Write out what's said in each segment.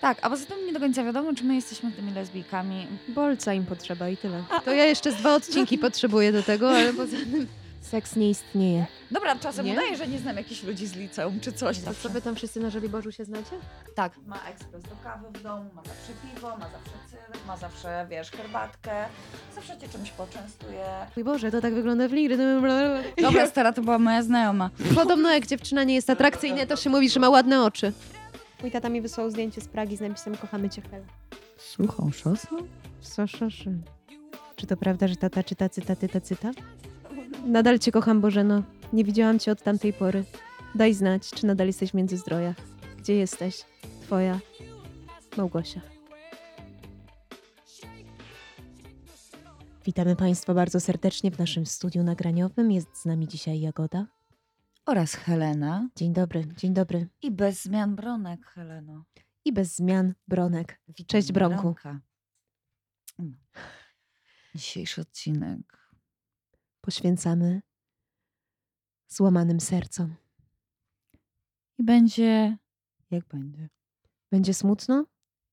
Tak, a poza tym nie do końca wiadomo, czy my jesteśmy tymi lesbijkami. Bolca im potrzeba i tyle. To ja jeszcze z dwa odcinki potrzebuję do tego, ale poza tym seks nie istnieje. Dobra, czasem Nie? udaje, że nie znam jakichś ludzi z liceum czy coś. To zawsze. co wy tam wszyscy na Żoliborzu się znacie? Tak. Ma ekspres do kawy w domu, ma zawsze piwo, ma zawsze cyrek, ma zawsze, wiesz, herbatkę. Zawsze cię czymś poczęstuje. Mój Boże, to tak wygląda w Ligry. Dobra, stara to była moja znajoma. Podobno jak dziewczyna nie jest atrakcyjna, to się mówi, że ma ładne oczy. Mój tata mi wysłał zdjęcie z Pragi z napisem kochamy cię Hel. Suchą szosą? Soszoszy. Czy to prawda, że tata czyta cytaty tacyta? Nadal cię kocham, Bożeno. Nie widziałam cię od tamtej pory. Daj znać, czy nadal jesteś w Międzyzdrojach. Gdzie jesteś? Twoja Małgosia. Witamy Państwa bardzo serdecznie w naszym studiu nagraniowym. Jest z nami dzisiaj Jagoda. Oraz Helena. Dzień dobry, dzień dobry. I bez zmian bronek, Heleno. I bez zmian Bronek. Witam, Cześć, Bronku. Bronka. No. Dzisiejszy odcinek. Poświęcamy złamanym sercom. I będzie... Jak będzie? Będzie smutno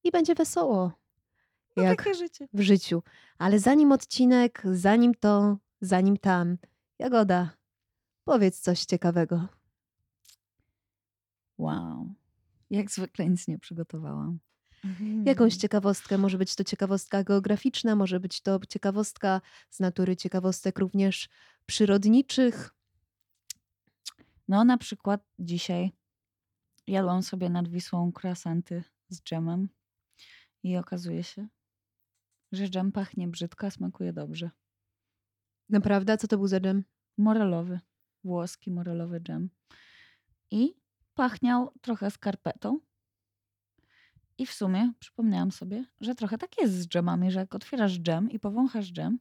i będzie wesoło. No Jak życie. w życiu. Ale zanim odcinek, zanim to, zanim tam, Jagoda, powiedz coś ciekawego. Wow. Jak zwykle nic nie przygotowałam. Jakąś ciekawostkę, może być to ciekawostka geograficzna, może być to ciekawostka z natury ciekawostek również przyrodniczych. No na przykład dzisiaj jadłam sobie nad Wisłą croissanty z dżemem i okazuje się, że dżem pachnie brzydko, a smakuje dobrze. Naprawdę? Co to był za dżem? Morelowy, włoski morelowy dżem. I pachniał trochę skarpetą. I w sumie przypomniałam sobie, że trochę tak jest z dżemami, że jak otwierasz dżem i powąchasz dżem,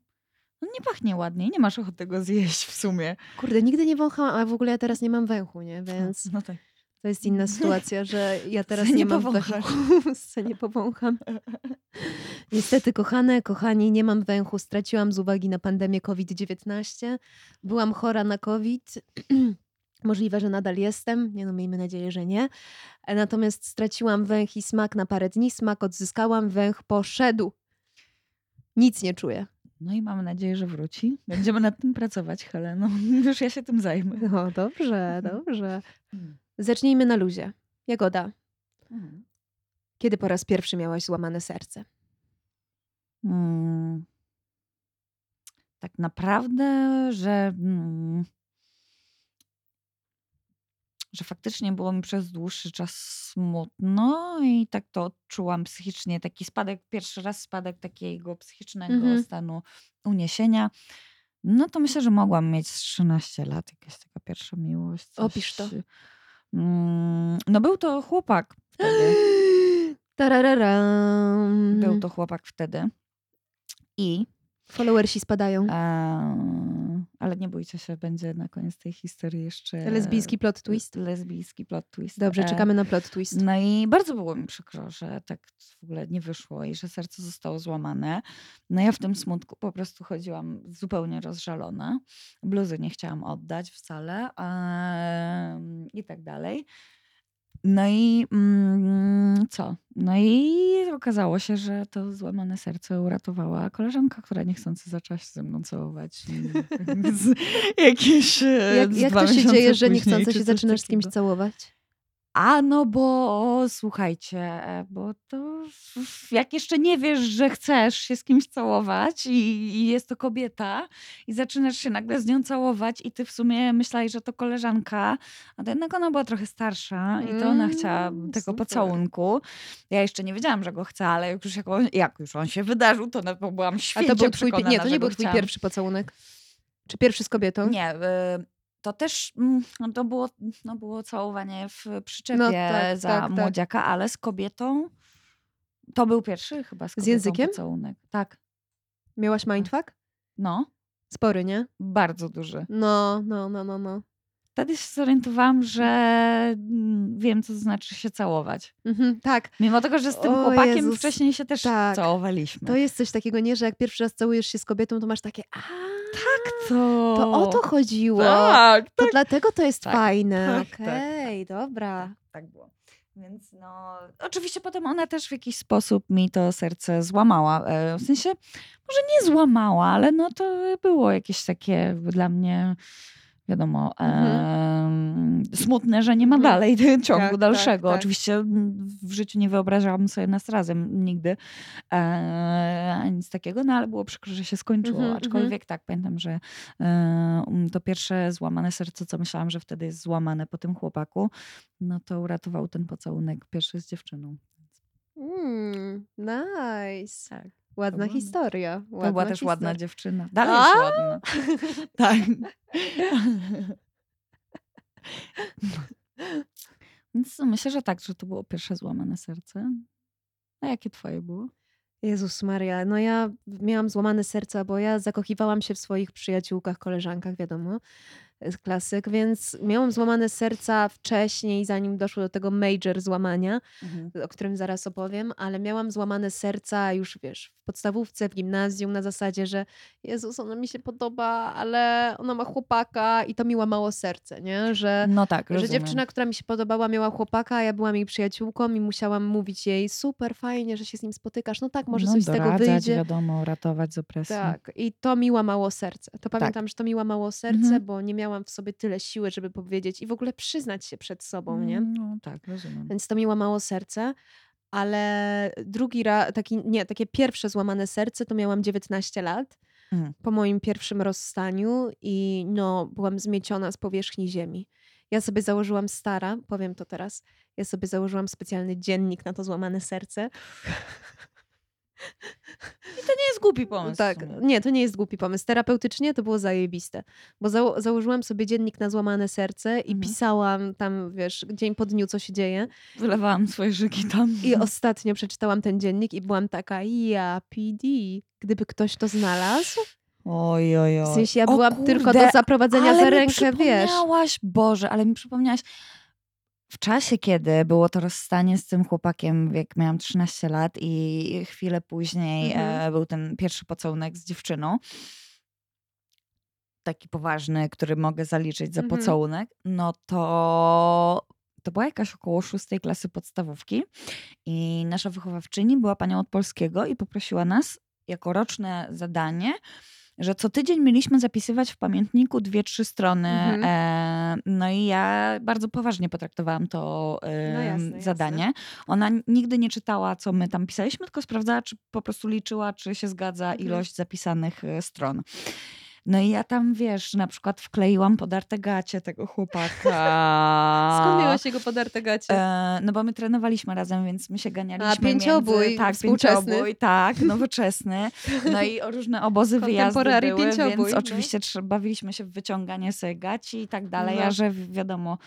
on nie pachnie ładnie nie masz ochoty go zjeść w sumie. Kurde, nigdy nie wąchałam, a w ogóle ja teraz nie mam węchu, nie? Więc No tak. To jest inna sytuacja, że ja teraz nie, nie mam węchu. Nie powącham. Niestety, kochane, kochani, nie mam węchu. Straciłam z uwagi na pandemię COVID-19. Byłam chora na COVID. Możliwe, że nadal jestem. Nie no, miejmy nadzieję, że nie. Natomiast straciłam węch i smak na parę dni. Smak odzyskałam, węch poszedł. Nic nie czuję. No i mamy nadzieję, że wróci. Będziemy nad tym pracować, Heleno. Już ja się tym zajmę. No dobrze, dobrze. Zacznijmy na luzie. Jagoda, Mhm. kiedy po raz pierwszy miałaś złamane serce? Mm. Tak naprawdę, że, mm, że faktycznie było mi przez dłuższy czas smutno i tak to odczułam psychicznie. Taki spadek, pierwszy raz spadek takiego psychicznego Mhm. stanu uniesienia. No to myślę, że mogłam mieć z 13 lat, jakaś taka pierwsza miłość. Coś. Opisz to. Mm, No był to chłopak wtedy. Tarararam. Był to chłopak wtedy. I Followersi spadają. Eee, ale nie bójcie się, będzie na koniec tej historii jeszcze Lesbijski plot twist. lesbijski plot twist. Dobrze, E, czekamy na plot twist. No i bardzo było mi przykro, że tak w ogóle nie wyszło i że serce zostało złamane. No ja w tym smutku po prostu chodziłam zupełnie rozżalona. Bluzy nie chciałam oddać wcale i tak dalej. No i mm, co? No i okazało się, że to złamane serce uratowała koleżanka, która niechcący zaczęła się ze mną całować. Z, jakieś e, Jak, jak to się dzieje, że czy się zaczynasz z kimś całować? A no bo słuchajcie, e, bo to jak jeszcze nie wiesz, że chcesz się z kimś całować i, i jest to kobieta i zaczynasz się nagle z nią całować i ty w sumie myślałeś, że to koleżanka, a to jednak ona była trochę starsza i to ona chciała Mm, tego super. pocałunku. Ja jeszcze nie wiedziałam, że go chcę, ale jak już, jak on, jak już on się wydarzył, to na byłam A święcie to był twój, nie, to nie był twój chciałam. pierwszy pocałunek? Czy pierwszy z kobietą? Nie, y, to też no to było, no było całowanie w przyczepie No tak, za tak, tak. młodziaka, ale z kobietą to był pierwszy chyba z, kobietą językiem? pocałunek. Tak, Miałaś mindfuck? no, Spory, nie? bardzo duży. No, no, no, no, no. Wtedy się zorientowałam, że mm, wiem, co to znaczy się całować. Mhm, tak, Mimo tego, że z tym O chłopakiem Jezus, wcześniej się też tak. całowaliśmy. to jest coś takiego, nie, że jak pierwszy raz całujesz się z kobietą, to masz takie, a, to... to o to chodziło. Tak, To tak. dlatego to jest Tak, fajne. tak, tak, Okej, dobra. Tak było. Więc no, oczywiście potem ona też w jakiś sposób mi to serce złamała. E, w sensie, może nie złamała, ale no to było jakieś takie dla mnie wiadomo, Mhm. em, smutne, że nie ma Mhm. dalej ciągu Tak, tak, dalszego. tak. Oczywiście mm, w życiu nie wyobrażałam sobie nas razem nigdy, e, nic takiego, no ale było przykro, że się skończyło. Mhm, mhm. Aczkolwiek tak, pamiętam, że e, to pierwsze złamane serce, co myślałam, że wtedy jest złamane po tym chłopaku, no to uratował ten pocałunek pierwszy z dziewczyną. Mm, nice. Tak. Ładna była- historia. To Ładna była też ładna historia. dziewczyna. Dalej jest A! ładna. Tak. Więc myślę, że tak, że to było pierwsze złamane serce. A jakie twoje było? Jezus Maria, no ja miałam złamane serca, bo ja zakochiwałam się w swoich przyjaciółkach, koleżankach, wiadomo, klasyk, więc miałam złamane serca wcześniej, zanim doszło do tego major złamania, o którym zaraz opowiem, ale miałam złamane serca już, wiesz, w podstawówce, w gimnazjum na zasadzie, że Jezus, ona mi się podoba, ale ona ma chłopaka i to mi łamało serce, nie? Że, No tak, że rozumiem. dziewczyna, która mi się podobała, miała chłopaka, a ja byłam jej przyjaciółką i musiałam mówić jej, super, fajnie, że się z nim spotykasz, no tak, może no, coś z tego wyjdzie. wiadomo, ratować z opresji. Tak, i to mi łamało serce. To pamiętam, że to mi łamało serce, Mhm. bo nie miałam w sobie tyle siły, żeby powiedzieć i w ogóle przyznać się przed sobą, nie? No tak, rozumiem. Więc to mi łamało serce. Ale drugi raz, taki, nie, takie pierwsze złamane serce to miałam 19 lat Mhm. po moim pierwszym rozstaniu i no, byłam zmieciona z powierzchni ziemi. Ja sobie założyłam stara, powiem to teraz, ja sobie założyłam specjalny dziennik na to złamane serce. To nie jest głupi pomysł. Tak, nie, to nie jest głupi pomysł. Terapeutycznie to było zajebiste, bo zało założyłam sobie dziennik na złamane serce i Mhm. pisałam tam, wiesz, dzień po dniu, co się dzieje. Wylewałam swoje żygi tam. I ostatnio przeczytałam ten dziennik i byłam taka, ja, PD, gdyby ktoś to znalazł. Oj, oj, oj. W sensie ja byłam tylko kurde, do zaprowadzenia ale za mi rękę, wiesz. przypomniałaś, Boże, ale mi przypomniałaś w czasie, kiedy było to rozstanie z tym chłopakiem, jak miałam 13 lat i chwilę później Mhm. e, był ten pierwszy pocałunek z dziewczyną, taki poważny, który mogę zaliczyć za Mhm. pocałunek, no to to była jakaś około szóstej klasy podstawówki i nasza wychowawczyni była panią od polskiego i poprosiła nas jako roczne zadanie, że co tydzień mieliśmy zapisywać w pamiętniku dwie, trzy strony. Mhm. E, no i ja bardzo poważnie potraktowałam to e, No jasne, jasne. zadanie. Ona n- nigdy nie czytała, co my tam pisaliśmy, tylko sprawdzała, czy po prostu liczyła, czy się zgadza Mhm. ilość zapisanych e, stron. No i ja tam, wiesz, na przykład wkleiłam podarte gacie tego chłopaka. Skąd miałaś jego podarte gacie? E, no bo my trenowaliśmy razem, więc my się ganialiśmy A, pięciobój między, tak, współczesny. pięciobój, tak, nowoczesny. No i różne obozy wyjazdy były, pięciobój, więc no. oczywiście bawiliśmy się w wyciąganie sobie gaci i tak dalej, No. a że wi- wiadomo,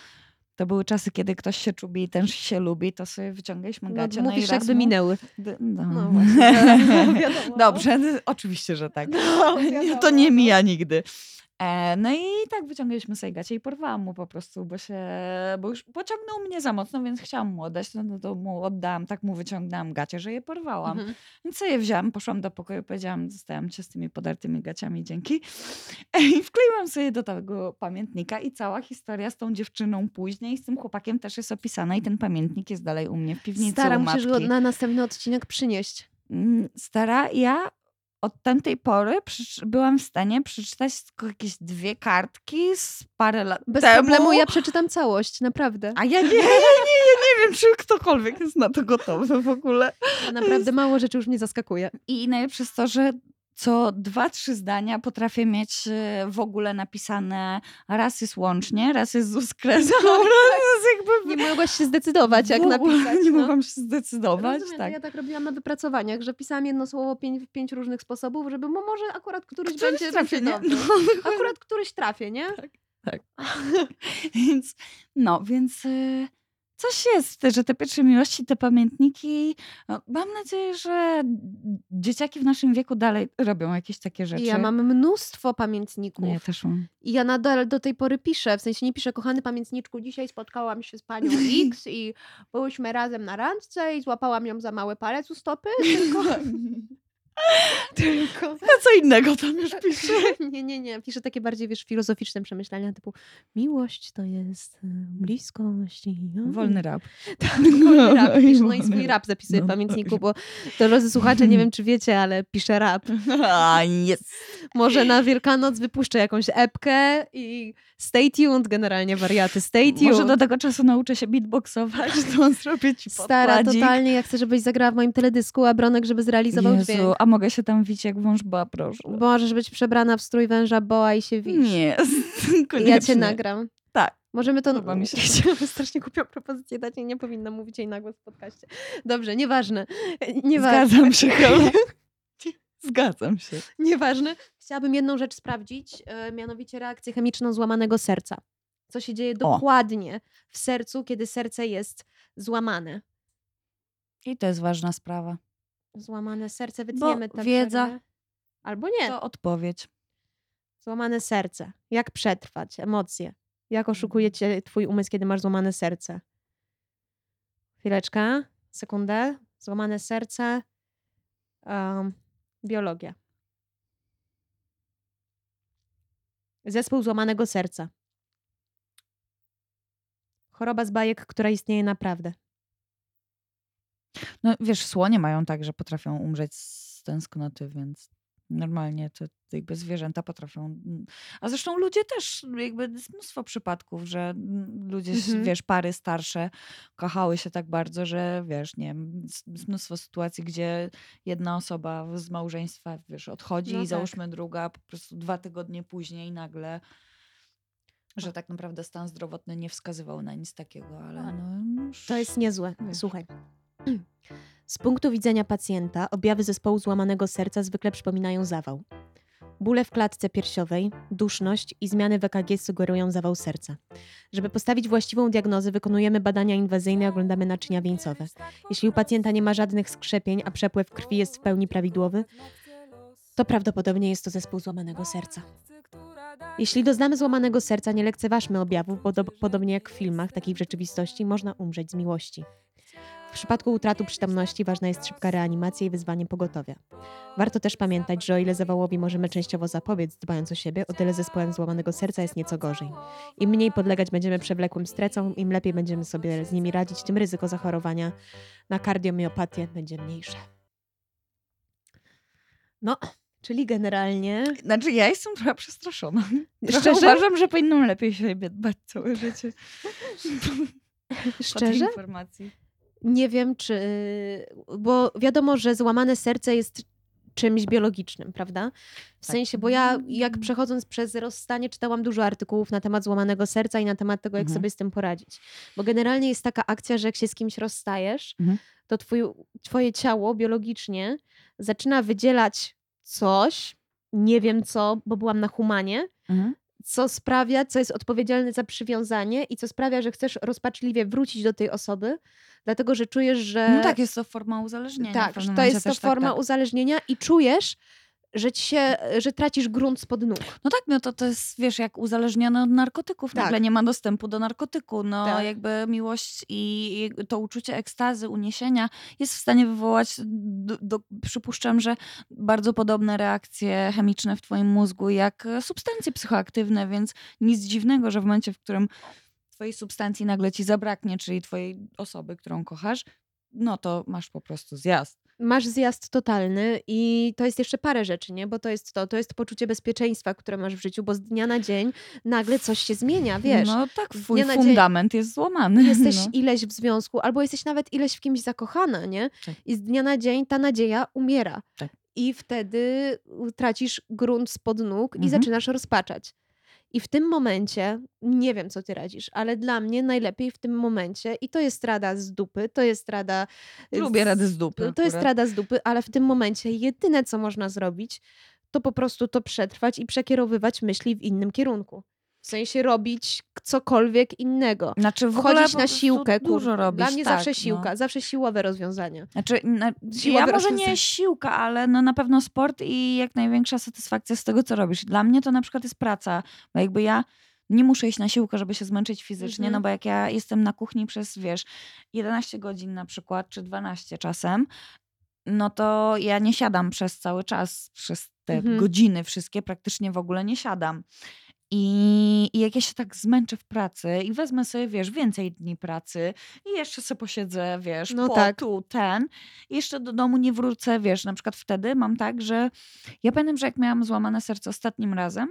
to były czasy, kiedy ktoś się czubi i ten się lubi, to sobie wyciągaliśmy No, gacie. No, i mówisz, raz jakby mu- minęły. D- No, No właśnie, wiadomo. Dobrze, oczywiście, że tak. No, to nie no. mija nigdy. E, no i tak wyciągnęliśmy sobie gacie i porwałam mu po prostu, bo się, bo już pociągnął mnie za mocno, więc chciałam mu oddać, no, no to mu oddałam, tak mu wyciągnęłam gacie, że je porwałam. Mhm. Więc sobie je wzięłam, poszłam do pokoju, powiedziałam, zostałam cię z tymi podartymi gaciami, dzięki. I wkleiłam sobie do tego pamiętnika i cała historia z tą dziewczyną później, z tym chłopakiem też jest opisana i ten pamiętnik jest dalej u mnie w piwnicy Stara, u musisz go matki. na następny odcinek przynieść. Mm, Stara, ja od tamtej pory byłam w stanie przeczytać tylko jakieś dwie kartki z parę lat Bez temu. problemu ja przeczytam całość, naprawdę. A ja nie, ja nie, ja nie wiem, czy ktokolwiek jest na to gotowy w ogóle. Naprawdę mało rzeczy już mnie zaskakuje. I najlepsze jest to, że co dwa, trzy zdania potrafię mieć e, w ogóle napisane raz jest łącznie, raz jest z uskreską, raz jest jakby... Nie mogłaś się zdecydować, jak ogóle napisać. Nie no. mogłam się zdecydować. Rozumiem, tak. ja tak robiłam na wypracowaniach, że pisałam jedno słowo pięć, w pięć różnych sposobów, żeby mo- może akurat któryś, Któryś będzie trafię, nie? No, Akurat któryś trafię, nie? Tak. więc, no, więc y, coś jest, że te pierwsze miłości, te pamiętniki, no, mam nadzieję, że dzieciaki w naszym wieku dalej robią jakieś takie rzeczy. Ja mam mnóstwo pamiętników. No, ja też mam. I ja nadal do tej pory piszę, w sensie nie piszę, kochany pamiętniczku, dzisiaj spotkałam się z panią X i byłyśmy razem na randce i złapałam ją za mały palec u stopy, tylko Tylko. Ja co innego tam już piszę. Nie, nie, nie. Piszę takie bardziej, wiesz, filozoficzne przemyślenia typu miłość to jest y, bliskość i... Wolny rap. Tak, wolny rap. I Piszę, no i swój rap zapisuję w No, pamiętniku, bo drodzy słuchacze, nie wiem czy wiecie, ale piszę rap. A, jest. Może na Wielkanoc wypuszczę jakąś epkę i stay tuned, generalnie wariaty, stay tuned. Może do tego czasu nauczę się beatboxować, to zrobię ci Stara, podkładzik. totalnie, ja chcę, żebyś zagrała w moim teledysku, a Bronek, żeby zrealizował Jezu, dźwięk. Mogę się tam wić jak wąż ba, proszę. Możesz być przebrana w strój węża boa i się wisz. Nie, koniecznie. ja cię nagram. Tak. Możemy to... Podoba mi się. Chciałam strasznie kupią propozycję dać i nie powinna mówić jej na głos w podcaście. Dobrze, nieważne. Nieważne. Zgadzam się, Hela. Zgadzam się. Nieważne. Chciałabym jedną rzecz sprawdzić, e, mianowicie reakcję chemiczną złamanego serca. Co się dzieje dokładnie w sercu, kiedy serce jest złamane. I to jest ważna sprawa. Złamane serce, wytniemy tę wiedza- przerwę. Albo nie. To odpowiedź. Złamane serce. Jak przetrwać emocje? Jak oszukuje cię twój umysł, kiedy masz złamane serce? Chwileczkę, sekundę. Złamane serce. Um, biologia. Zespół złamanego serca. Choroba z bajek, która istnieje naprawdę. No wiesz, słonie mają tak, że potrafią umrzeć z tęsknoty, więc normalnie to jakby zwierzęta potrafią. mm, A zresztą ludzie też, jakby jest mnóstwo przypadków, że mm, ludzie, Mhm. wiesz, pary starsze kochały się tak bardzo, że wiesz, nie wiem, jest mnóstwo sytuacji, gdzie jedna osoba z małżeństwa, wiesz, odchodzi No i tak. załóżmy druga po prostu dwa tygodnie później nagle że tak naprawdę stan zdrowotny nie wskazywał na nic takiego, ale no już... To jest niezłe. Wiesz. Słuchaj. Z punktu widzenia pacjenta, objawy zespołu złamanego serca zwykle przypominają zawał. Bóle w klatce piersiowej, duszność i zmiany w EKG sugerują zawał serca. Żeby postawić właściwą diagnozę, wykonujemy badania inwazyjne i oglądamy naczynia wieńcowe. Jeśli u pacjenta nie ma żadnych skrzepień, a przepływ krwi jest w pełni prawidłowy, to prawdopodobnie jest to zespół złamanego serca. Jeśli doznamy złamanego serca, nie lekceważmy objawów, bo do, podobnie jak w filmach, tak i w rzeczywistości, można umrzeć z miłości. W przypadku utraty przytomności ważna jest szybka reanimacja i wyzwanie pogotowia. Warto też pamiętać, że o ile zawałowi możemy częściowo zapobiec, dbając o siebie, o tyle zespołem złamanego serca jest nieco gorzej. Im mniej podlegać będziemy przewlekłym stresom, im lepiej będziemy sobie z nimi radzić, tym ryzyko zachorowania na kardiomiopatię będzie mniejsze. No, czyli generalnie... Znaczy, ja jestem trochę przestraszona. Trochę Szczerze? uważam, że powinnam lepiej siebie dbać całe życie. Szczerze? informacji. Nie wiem, czy. Bo wiadomo, że złamane serce jest czymś biologicznym, prawda? W Tak. sensie, bo ja jak przechodząc przez rozstanie, czytałam dużo artykułów na temat złamanego serca i na temat tego, jak Mhm. sobie z tym poradzić. Bo generalnie jest taka akcja, że jak się z kimś rozstajesz, Mhm. to twój, twoje ciało biologicznie zaczyna wydzielać coś, nie wiem co, bo byłam na humanie, Mhm. Co sprawia, co jest odpowiedzialne za przywiązanie i co sprawia, że chcesz rozpaczliwie wrócić do tej osoby, dlatego że czujesz, że. No tak, jest to forma uzależnienia. Tak, to jest to tak, forma tak. uzależnienia i czujesz, że ci się, że tracisz grunt spod nóg. No tak, no to to jest, wiesz, jak uzależniony od narkotyków. Tak. Nagle nie ma dostępu do narkotyku. No Tak. jakby miłość i to uczucie ekstazy, uniesienia jest w stanie wywołać, do, do, przypuszczam, że bardzo podobne reakcje chemiczne w twoim mózgu jak substancje psychoaktywne, więc nic dziwnego, że w momencie, w którym twojej substancji nagle ci zabraknie, czyli twojej osoby, którą kochasz, no to masz po prostu zjazd. Masz zjazd totalny i to jest jeszcze parę rzeczy, nie? Bo to jest to, to jest poczucie bezpieczeństwa, które masz w życiu, bo z dnia na dzień nagle coś się zmienia, wiesz. No tak, twój dzień fundament jest złamany. Jesteś no. ileś w związku, albo jesteś nawet ileś w kimś zakochana, nie? Tak. I z dnia na dzień ta nadzieja umiera. Tak. I wtedy tracisz grunt spod nóg i Mhm. zaczynasz rozpaczać. I w tym momencie, nie wiem co ty radzisz, ale dla mnie najlepiej w tym momencie, i to jest rada z dupy, to jest rada. y, Lubię rady z dupy To jest akurat. rada z dupy, ale w tym momencie jedyne co można zrobić, to po prostu to przetrwać i przekierowywać myśli w innym kierunku. W sensie robić cokolwiek innego. Znaczy w ogóle Wchodzić po na siłkę, dużo robić. Dla mnie tak, zawsze siłka, No. zawsze siłowe rozwiązania. Znaczy, na, Siłowe ja może nie siłka, ale no na pewno sport i jak największa satysfakcja z tego, co robisz. Dla mnie to na przykład jest praca, bo jakby ja nie muszę iść na siłkę, żeby się zmęczyć fizycznie, Mhm. no bo jak ja jestem na kuchni przez, wiesz, 11 godzin na przykład, czy 12 czasem, no to ja nie siadam przez cały czas, przez te Mhm. godziny wszystkie, praktycznie w ogóle nie siadam. I, I jak ja się tak zmęczę w pracy i wezmę sobie, wiesz, więcej dni pracy i jeszcze sobie posiedzę, wiesz, No po tak. tu, ten, i jeszcze do domu nie wrócę, wiesz, na przykład wtedy mam tak, że ja pamiętam, że jak miałam złamane serce ostatnim razem,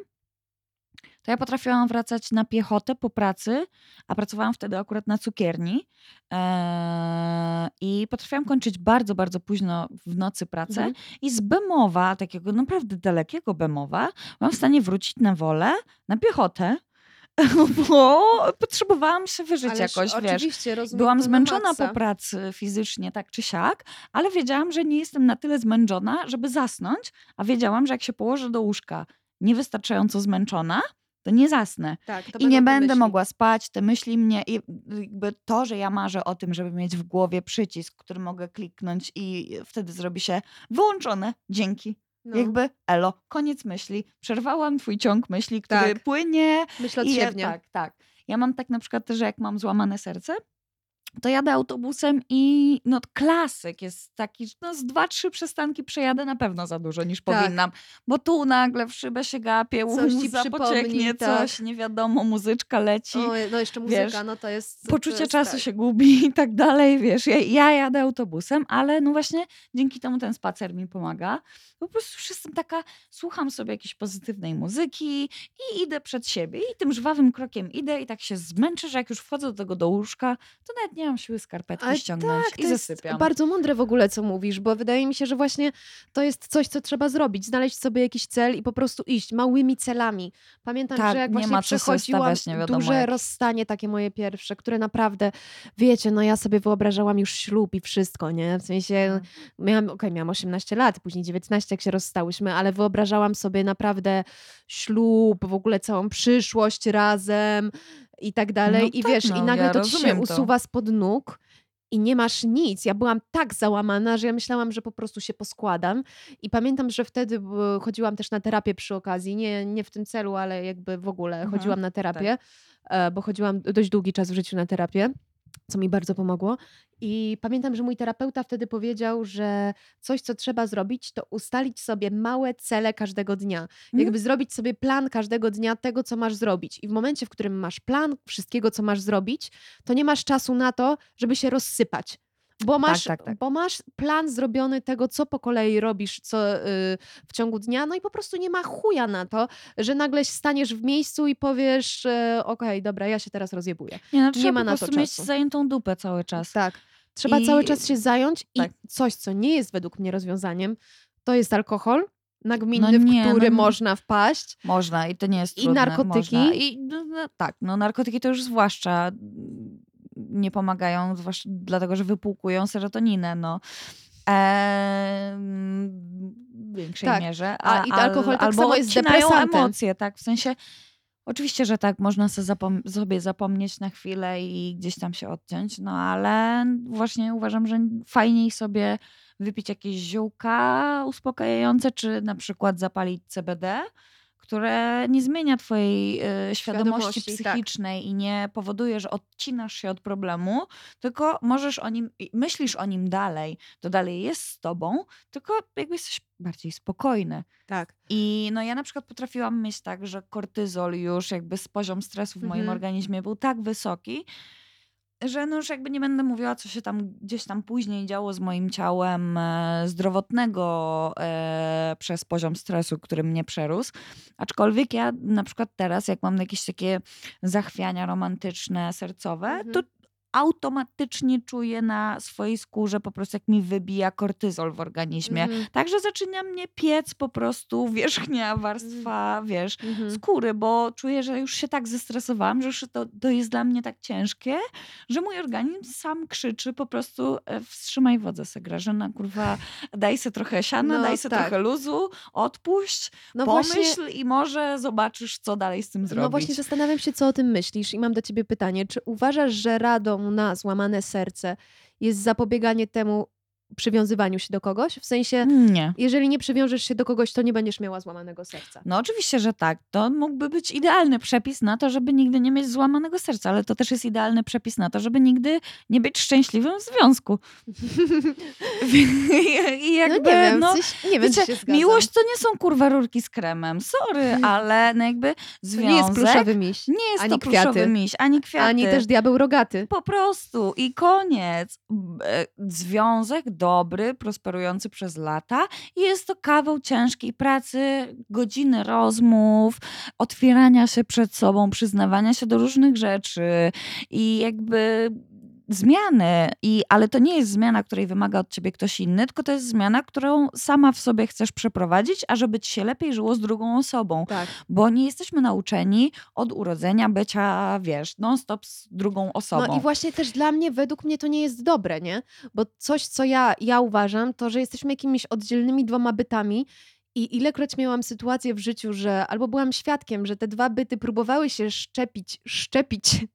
to ja potrafiłam wracać na piechotę po pracy, a pracowałam wtedy akurat na cukierni eee, i potrafiłam kończyć bardzo, bardzo późno w nocy pracę Mhm. i z Bemowa, takiego naprawdę dalekiego Bemowa, byłam w stanie wrócić na wolę, na piechotę, bo potrzebowałam się wyżyć Ależ jakoś, wiesz. oczywiście, rozumiem Byłam zmęczona po pracy fizycznie, tak czy siak, ale wiedziałam, że nie jestem na tyle zmęczona, żeby zasnąć, a wiedziałam, że jak się położę do łóżka niewystarczająco zmęczona, to nie zasnę. Tak, to I nie będę myśli. mogła spać, te myśli mnie i jakby to, że ja marzę o tym, żeby mieć w głowie przycisk, który mogę kliknąć i wtedy zrobi się wyłączone. Dzięki. No, Jakby elo, koniec myśli. Przerwałam twój ciąg myśli, który Tak. płynie myśl i tak, tak. Ja mam tak na przykład, że jak mam złamane serce, to jadę autobusem i no klasyk jest taki, że no z dwa, trzy przystanki przejadę na pewno za dużo niż Tak. powinnam, bo tu nagle w szybę się gapię, Coś przypomni, pocieknie, tak. coś, nie wiadomo, muzyczka leci, O, no jeszcze wiesz, muzyka, no to jest... to poczucie jest czasu tak. się gubi i tak dalej, wiesz, ja, ja jadę autobusem, ale no właśnie dzięki temu ten spacer mi pomaga. Po prostu już jestem taka, słucham sobie jakiejś pozytywnej muzyki i idę przed siebie i tym żwawym krokiem idę i tak się zmęczę, że jak już wchodzę do tego do łóżka, to nawet nie mam siły skarpetki Ale ściągnąć tak, i to jest zasypiam. bardzo mądre w ogóle, co mówisz, bo wydaje mi się, że właśnie to jest coś, co trzeba zrobić. Znaleźć sobie jakiś cel i po prostu iść małymi celami. Pamiętam, Tak, że jak nie właśnie ma przechodziłam stawiać duże jakich. rozstanie, takie moje pierwsze, które naprawdę, wiecie, no ja sobie wyobrażałam już ślub i wszystko, nie? W sensie No. miałam, okej, miałam 18 lat, później 19, jak się rozstałyśmy, ale wyobrażałam sobie naprawdę ślub, w ogóle całą przyszłość razem i tak dalej. No I tak, wiesz, i no, nagle ja to ci się to. usuwa spod nóg i nie masz nic. Ja byłam tak załamana, że ja myślałam, że po prostu się poskładam. I pamiętam, że wtedy chodziłam też na terapię przy okazji. Nie, nie w tym celu, ale jakby w ogóle Mhm, chodziłam na terapię, tak. e, bo chodziłam dość długi czas w życiu na terapię. Co mi bardzo pomogło. I pamiętam, że mój terapeuta wtedy powiedział, że coś, co trzeba zrobić, to ustalić sobie małe cele każdego dnia. Mhm. Jakby zrobić sobie plan każdego dnia tego, co masz zrobić. I w momencie, w którym masz plan wszystkiego, co masz zrobić, to nie masz czasu na to, żeby się rozsypać. Bo Tak, masz, tak, tak. bo masz plan zrobiony tego, co po kolei robisz co, y, w ciągu dnia, no i po prostu nie ma chuja na to, że nagle staniesz w miejscu i powiesz, e, okej, dobra, ja się teraz rozjebuję. Nie, no, Nie ma na to prostu mieć czasu. zajętą dupę cały czas. Tak. Trzeba cały I czas się zająć i tak. coś, co nie jest według mnie rozwiązaniem, to jest alkohol No nagminny, nie, w no który nie. można wpaść. Można i to nie jest I trudne. narkotyki. Można. I no, no, tak, no narkotyki to już zwłaszcza nie pomagają, zwłaszcza dlatego, że wypłukują serotoninę, no. Em, w większej Tak. mierze. A i alkohol tak albo samo jest depresantem. emocje, tak, w sensie oczywiście, że tak, można sobie, zapom- sobie zapomnieć na chwilę i gdzieś tam się odciąć, no ale właśnie uważam, że fajniej sobie wypić jakieś ziółka uspokajające, czy na przykład zapalić CBD, które nie zmienia twojej y, świadomości Świadomości, tak. psychicznej i nie powoduje, że odcinasz się od problemu, tylko możesz o nim, myślisz o nim dalej, to dalej jest z tobą, tylko jakby jesteś bardziej spokojny. Tak. I no ja na przykład potrafiłam mieć tak, że kortyzol już jakby z poziom stresu w moim Mhm. organizmie był tak wysoki, że no już jakby nie będę mówiła, co się tam gdzieś tam później działo z moim ciałem e, zdrowotnego e, przez poziom stresu, który mnie przerósł. Aczkolwiek ja na przykład teraz, jak mam jakieś takie zachwiania romantyczne, sercowe, to Mhm. Automatycznie czuję na swojej skórze po prostu, jak mi wybija kortyzol w organizmie. Mhm. Także zaczyna mnie piec po prostu wierzchnia warstwa, wiesz, Mhm. skóry, bo czuję, że już się tak zestresowałam, że już to, to jest dla mnie tak ciężkie, że mój organizm sam krzyczy po prostu e, wstrzymaj wodę se Grażyna, kurwa, daj se trochę siana, No daj se tak. trochę luzu, odpuść, No pomyśl właśnie, i może zobaczysz, co dalej z tym zrobić. no właśnie zastanawiam się, co o tym myślisz i mam do ciebie pytanie. Czy uważasz, że radą na złamane serce. Jest zapobieganie temu przywiązywaniu się do kogoś? W sensie, Nie. jeżeli nie przywiążesz się do kogoś, to nie będziesz miała złamanego serca. No oczywiście, że tak. To mógłby być idealny przepis na to, żeby nigdy nie mieć złamanego serca, ale to też jest idealny przepis na to, żeby nigdy nie być szczęśliwym w związku. I jakby, no nie wiem, no, coś, nie wiem, wiecie, miłość to nie są kurwa rurki z kremem. Sorry, ale no jakby to związek nie jest pluszowy miś, nie jest ani to pluszowy kwiaty, miś, ani kwiaty. ani też diabeł rogaty. Po prostu i koniec. E, Związek dobry, prosperujący przez lata. i Jest to kawał ciężkiej pracy, godziny rozmów, otwierania się przed sobą, przyznawania się do różnych rzeczy i jakby zmiany. I, ale to nie jest zmiana, której wymaga od ciebie ktoś inny, tylko to jest zmiana, którą sama w sobie chcesz przeprowadzić, ażeby ci się lepiej żyło z drugą osobą Tak. bo nie jesteśmy nauczeni od urodzenia bycia, wiesz, non-stop z drugą osobą. No i właśnie też dla mnie, według mnie to nie jest dobre, nie? Bo coś, co ja, ja uważam, to, że jesteśmy jakimiś oddzielnymi dwoma bytami i ilekroć miałam sytuację w życiu, że albo byłam świadkiem, że te dwa byty próbowały się szczepić, szczepić,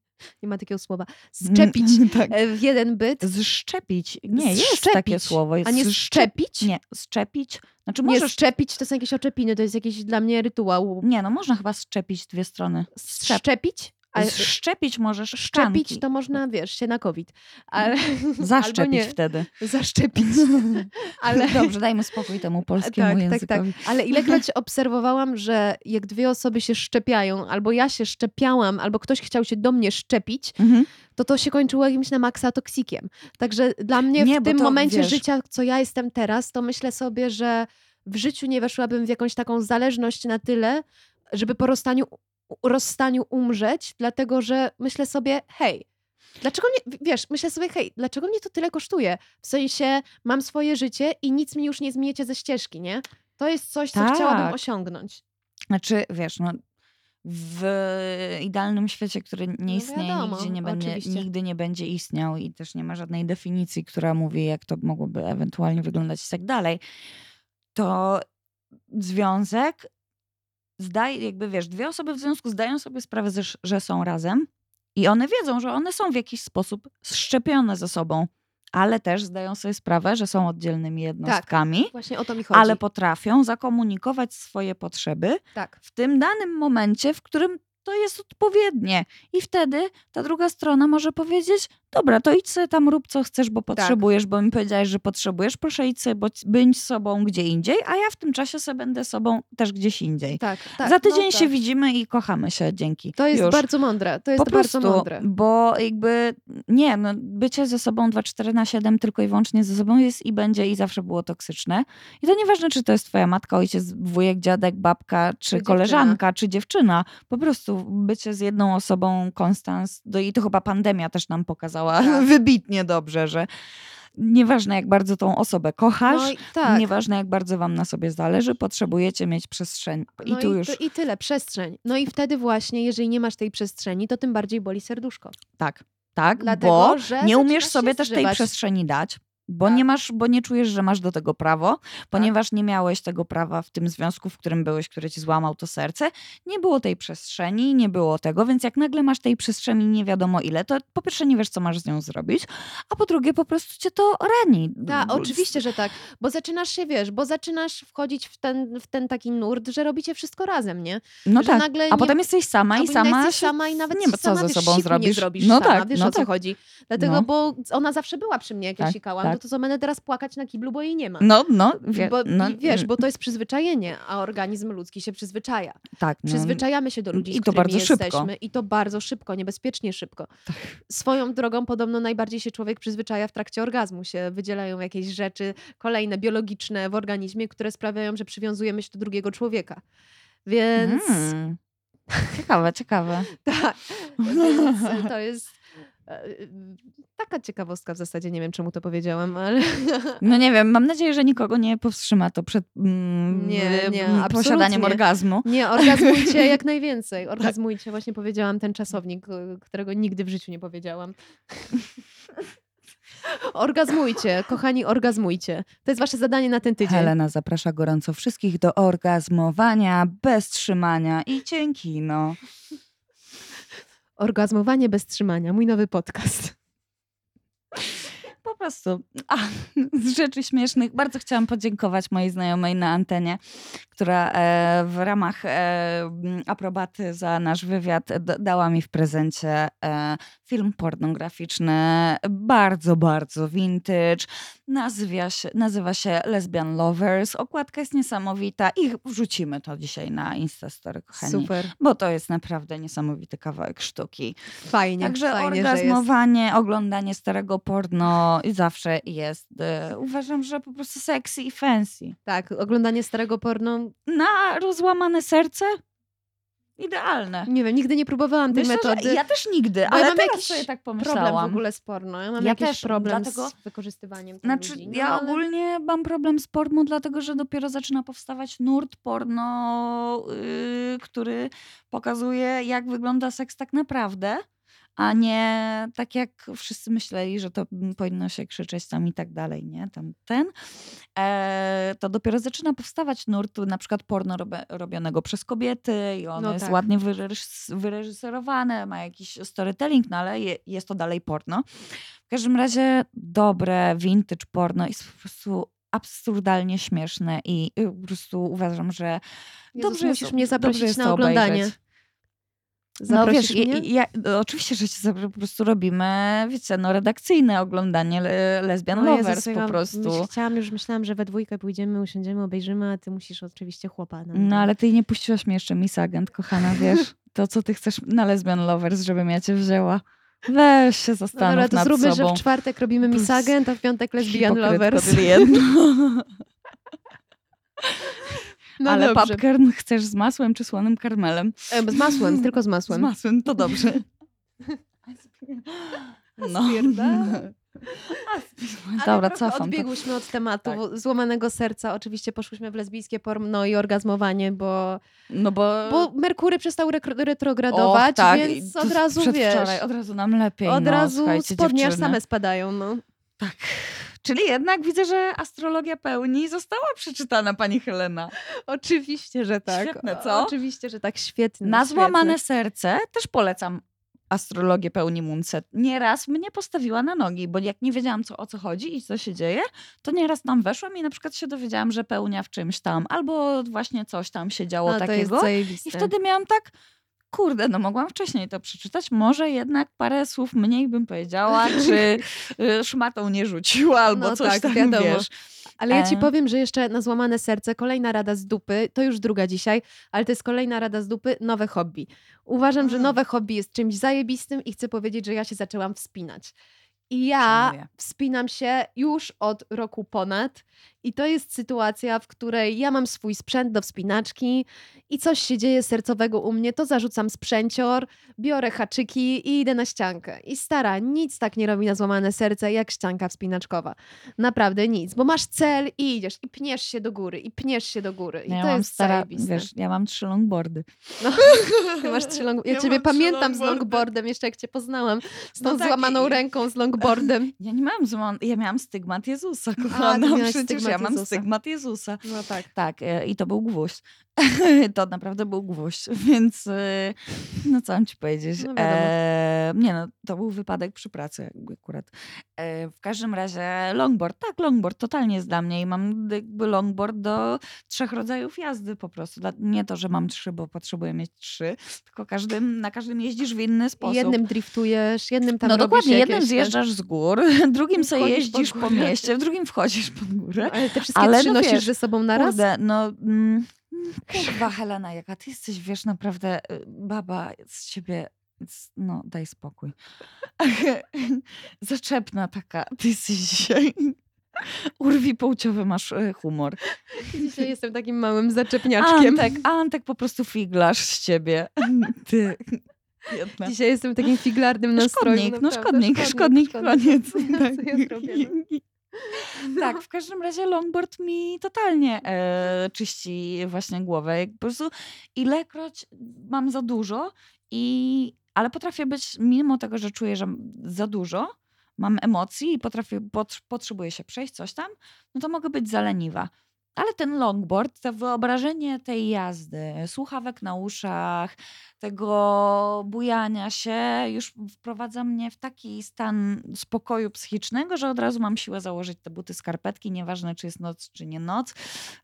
nie ma takiego słowa, szczepić tak. e, w jeden byt, Zszczepić. Nie, jest Zszczepić, takie słowo. Jest a nie szczepić? Nie, szczepić. Znaczy Nie, możesz... szczepić to są jakieś oczepiny, to jest jakiś dla mnie rytuał. Nie, no można chyba szczepić dwie strony. Szczep. Szczepić? A Szczepić możesz szczepić szczanki. to można, wiesz, się na COVID. Ale, albo Zaszczepić nie. wtedy. Zaszczepić. Ale... Dobrze, dajmy spokój temu polskiemu Tak, tak, tak. językowi. Ale ilekroć obserwowałam, że jak dwie osoby się szczepiają, albo ja się szczepiałam, albo ktoś chciał się do mnie szczepić, Mhm. to to się kończyło jakimś na maksa toksikiem. Także dla mnie Nie, w tym to, momencie wiesz- życia, co ja jestem teraz, to myślę sobie, że w życiu nie weszłabym w jakąś taką zależność na tyle, żeby po rozstaniu, rozstaniu umrzeć, dlatego że myślę sobie, hej, Dlaczego mnie, wiesz, myślę sobie, hej, dlaczego mnie to tyle kosztuje? W sensie, mam swoje życie i nic mi już nie zmieniecie ze ścieżki, nie? To jest coś, co chciałabym Tak. osiągnąć. Znaczy, wiesz, no, w idealnym świecie, który nie No istnieje, wiadomo, nigdzie nie będzie, oczywiście. nigdy nie będzie istniał i też nie ma żadnej definicji, która mówi, jak to mogłoby ewentualnie wyglądać i tak dalej, to związek zdaje, jakby wiesz, dwie osoby w związku zdają sobie sprawę, że, są razem i one wiedzą, że one są w jakiś sposób szczepione ze sobą, ale też zdają sobie sprawę, że są oddzielnymi jednostkami, Właśnie o to mi chodzi. ale potrafią zakomunikować swoje potrzeby tak. w tym danym momencie, w którym to jest odpowiednie. I wtedy ta druga strona może powiedzieć: Dobra, to idź sobie tam, rób co chcesz, bo Tak. potrzebujesz, bo mi powiedziałeś, że potrzebujesz. Proszę idź sobie, bądź, bądź sobą gdzie indziej, a ja w tym czasie sobie będę sobą też gdzieś indziej. Tak, tak. Za tydzień no się tak. widzimy i kochamy się dzięki. To jest Już. bardzo mądre. To jest po bardzo prostu, mądre. bo jakby nie, no, bycie ze sobą 24 na 7 tylko i wyłącznie ze sobą jest i będzie i zawsze było toksyczne. I to nieważne, czy to jest twoja matka, ojciec, wujek, dziadek, babka, czy, dziewczyna. koleżanka, czy dziewczyna. Po prostu bycie z jedną osobą konstans, no i to chyba pandemia też nam pokazała Tak. wybitnie dobrze, że nieważne jak bardzo tą osobę kochasz, No tak. nieważne jak bardzo wam na sobie zależy, potrzebujecie mieć przestrzeń. I no tu i, już to, I tyle, przestrzeń. No i wtedy właśnie, jeżeli nie masz tej przestrzeni, to tym bardziej boli serduszko. Tak, tak, Dlatego, bo nie umiesz sobie też tej zżywać. przestrzeni dać. Bo Tak. nie masz, bo nie czujesz, że masz do tego prawo, ponieważ nie miałeś tego prawa w tym związku, w którym byłeś, który ci złamał to serce. Nie było tej przestrzeni, nie było tego, więc jak nagle masz tej przestrzeni nie wiadomo ile, to po pierwsze nie wiesz, co masz z nią zrobić, a po drugie po prostu cię to rani. Tak, oczywiście, że tak. Bo zaczynasz się, wiesz, bo zaczynasz wchodzić w ten, w ten taki nurt, że robicie wszystko razem, nie? No że tak, nagle a nie- potem jesteś sama i sama jesteś się sama i nawet nie ma co sama, ze sobą zrobisz. nie zrobisz no sama, tak, wiesz no o co tak. chodzi. Dlatego, No. bo ona zawsze była przy mnie, jak ja Tak, sikałam, tak. no to co, będę teraz płakać na kiblu, bo jej nie ma. No, no, wie, bo, no wiesz, bo to jest przyzwyczajenie, a organizm ludzki się przyzwyczaja. tak, no. Przyzwyczajamy się do ludzi, I z to którymi bardzo szybko. jesteśmy i to bardzo szybko, niebezpiecznie szybko. Swoją drogą podobno najbardziej się człowiek przyzwyczaja w trakcie orgazmu. Się wydzielają jakieś rzeczy kolejne, biologiczne w organizmie, które sprawiają, że przywiązujemy się do drugiego człowieka. Więc Mm. Ciekawe, ciekawe. tak, więc to jest taka ciekawostka w zasadzie. Nie wiem, czemu to powiedziałam, ale No nie wiem, mam nadzieję, że nikogo nie powstrzyma to przed mm, Nie, nie, mm, posiadaniem absolutnie. orgazmu. nie, orgazmujcie jak najwięcej. Orgazmujcie, właśnie powiedziałam ten czasownik, y, którego nigdy w życiu nie powiedziałam. Orgazmujcie, kochani, orgazmujcie. To jest wasze zadanie na ten tydzień. Helena zaprasza gorąco wszystkich do orgazmowania bez trzymania i dzięki, no. Orgazmowanie bez trzymania, mój nowy podcast. Po prostu. A, z rzeczy śmiesznych. Bardzo chciałam podziękować mojej znajomej na antenie, która e, w ramach e, aprobaty za nasz wywiad dała mi w prezencie e, film pornograficzny, bardzo, bardzo vintage. Nazywa się, nazywa się Lesbian Lovers. Okładka jest niesamowita i wrzucimy to dzisiaj na Instastory, kochani. Super. Bo to jest naprawdę niesamowity kawałek sztuki. Fajnie, Także fajnie, orgazmowanie, oglądanie starego porno i zawsze jest. e, uważam, że po prostu sexy i fancy. Tak, oglądanie starego porno, Na rozłamane serce? Idealne. nie wiem, nigdy nie próbowałam tej Myślę, metody. ja też nigdy, Bo ja ale mam teraz jakiś tak problem pomyślałam. w ogóle z porno. Ja mam Ja jakiś też, problem dlatego- z wykorzystywaniem Znaczy, ludzi. No, ja ale- ogólnie mam problem z porno, dlatego że dopiero zaczyna powstawać nurt porno, yy, który pokazuje, jak wygląda seks tak naprawdę, a nie tak jak wszyscy myśleli, że to mm, powinno się krzyczeć tam i tak dalej, nie? Tam ten. E, to dopiero zaczyna powstawać nurt na przykład porno robionego przez kobiety i ono No jest tak. ładnie wyreż- wyreżyserowane, ma jakiś storytelling, no ale je, jest to dalej porno. W każdym razie dobre vintage porno jest po prostu absurdalnie śmieszne i y, po prostu uważam, że Jezus, dobrze musisz jest, mnie zaprosić na oglądanie. obejrzeć. No Zaprosisz wiesz, mnie? ja, ja, no, oczywiście, że zaproszę, po prostu robimy, wiecie, no redakcyjne oglądanie le, Lesbian O Jezus, Lovers ja po prostu. Myśl, chciałam już, myślałam, że we dwójkę pójdziemy, usiądziemy, obejrzymy, a ty musisz oczywiście chłopa. No tam. ale ty nie puściłaś mnie jeszcze Miss Agent, kochana, wiesz? To, co ty chcesz na Lesbian Lovers, żebym ja cię wzięła. Weź się No zastanów dobra, to nad zróbmy, sobą. że w czwartek robimy Miss Agent, a w piątek Lesbian Lovers. No Ale dobrze. popcorn chcesz z masłem czy słonym karmelem? E, Z masłem, tylko z Z masłem. masłem, to dobrze. No. Dobra, cofam to. Odbiegłyśmy od tematu Tak. złamanego serca. Oczywiście poszłyśmy w lesbijskie porno i orgazmowanie, bo, No bo... bo Merkury przestał retrogradować, tak, więc to od razu wiesz, przedwczoraj, od razu nam lepiej. od no, razu spodnie aż same spadają. No. Tak. Czyli jednak widzę, że astrologia pełni została przeczytana pani Helena. Oczywiście, że tak. Świetne, co? Oczywiście, że tak. Świetnie. Na złamane świetne. serce też polecam astrologię pełni Munset. Nieraz mnie postawiła na nogi, bo jak nie wiedziałam co, o co chodzi i co się dzieje, to nieraz tam weszłam i na przykład się dowiedziałam, że pełnia w czymś tam, albo właśnie coś tam się działo No, to jest takiego. I wtedy miałam tak, kurde, no mogłam wcześniej to przeczytać, może jednak parę słów mniej bym powiedziała, czy y, szmatą nie rzuciła, albo No coś tak, tam, wiadomo. wiesz. Ale ja ci E. powiem, że jeszcze na złamane serce, kolejna rada z dupy, to już druga dzisiaj, ale to jest kolejna rada z dupy, nowe hobby. Uważam, że Mm. nowe hobby jest czymś zajebistym i chcę powiedzieć, że ja się zaczęłam wspinać. I ja Szanuję. wspinam się już od roku ponad i to jest sytuacja, w której ja mam swój sprzęt do wspinaczki i coś się dzieje sercowego u mnie, to zarzucam sprzęcior, biorę haczyki i idę na ściankę. I stara, nic tak nie robi na złamane serce jak ścianka wspinaczkowa. Naprawdę nic, bo masz cel i idziesz i pniesz się do góry i pniesz się do góry i Ja to mam jest stara, zajebiste. wiesz, ja mam trzy longboardy. No, ty masz trzy long... Ja, Ja ciebie mam trzy pamiętam z longboardem, jeszcze jak cię poznałam, z tą No tak, złamaną i- ręką z longboardem. Ja nie miałam złam, ja miałam stygmat Jezusa, kochana, miałaś przecież ja mam stygmat Jezusa. No tak. Tak, e, i to był gwóźdź. to naprawdę był gwóźdź, więc e, no co mam ci powiedzieć. No. E, nie no, to był wypadek przy pracy akurat. E, w każdym razie longboard, tak, longboard totalnie jest dla mnie i mam jakby longboard do trzech rodzajów jazdy po prostu. Nie to, że mam trzy, bo potrzebuję mieć trzy, tylko każdym, na każdym jeździsz w inny sposób. jednym driftujesz, jednym tam no dokładnie, jednym zjeżdżasz z gór, drugim sobie jeździsz po, mieście, w drugim wchodzisz pod górę. Ale te wszystkie Ale trzy no nosisz wiesz, ze sobą na raz? Kurde, no mm, kurwa Helena, jaka ty jesteś, wiesz, naprawdę y, baba z ciebie, no daj spokój. Zaczepna taka, ty jesteś dzisiaj. Urwi płciowy masz y, humor. Dzisiaj jestem takim małym zaczepniaczkiem. Antek, Antek po prostu figlarz z ciebie. Ty. Jedna. Dzisiaj jestem takim figlarnym nastroju. Szkodnik, no naprawdę. szkodnik, szkodnik, koniec. Ja, Tak. No? Tak, w każdym razie longboard mi totalnie e, czyści właśnie głowę. Po prostu ilekroć mam za dużo, i, ale potrafię być, mimo tego, że czuję, że za dużo, mam emocji i potrafię, pot, potrzebuję się przejść, coś tam, no to mogę być zaleniwa. Ale ten longboard, to wyobrażenie tej jazdy, słuchawek na uszach, tego bujania się już wprowadza mnie w taki stan spokoju psychicznego, że od razu mam siłę założyć te buty, skarpetki, nieważne czy jest noc, czy nie noc.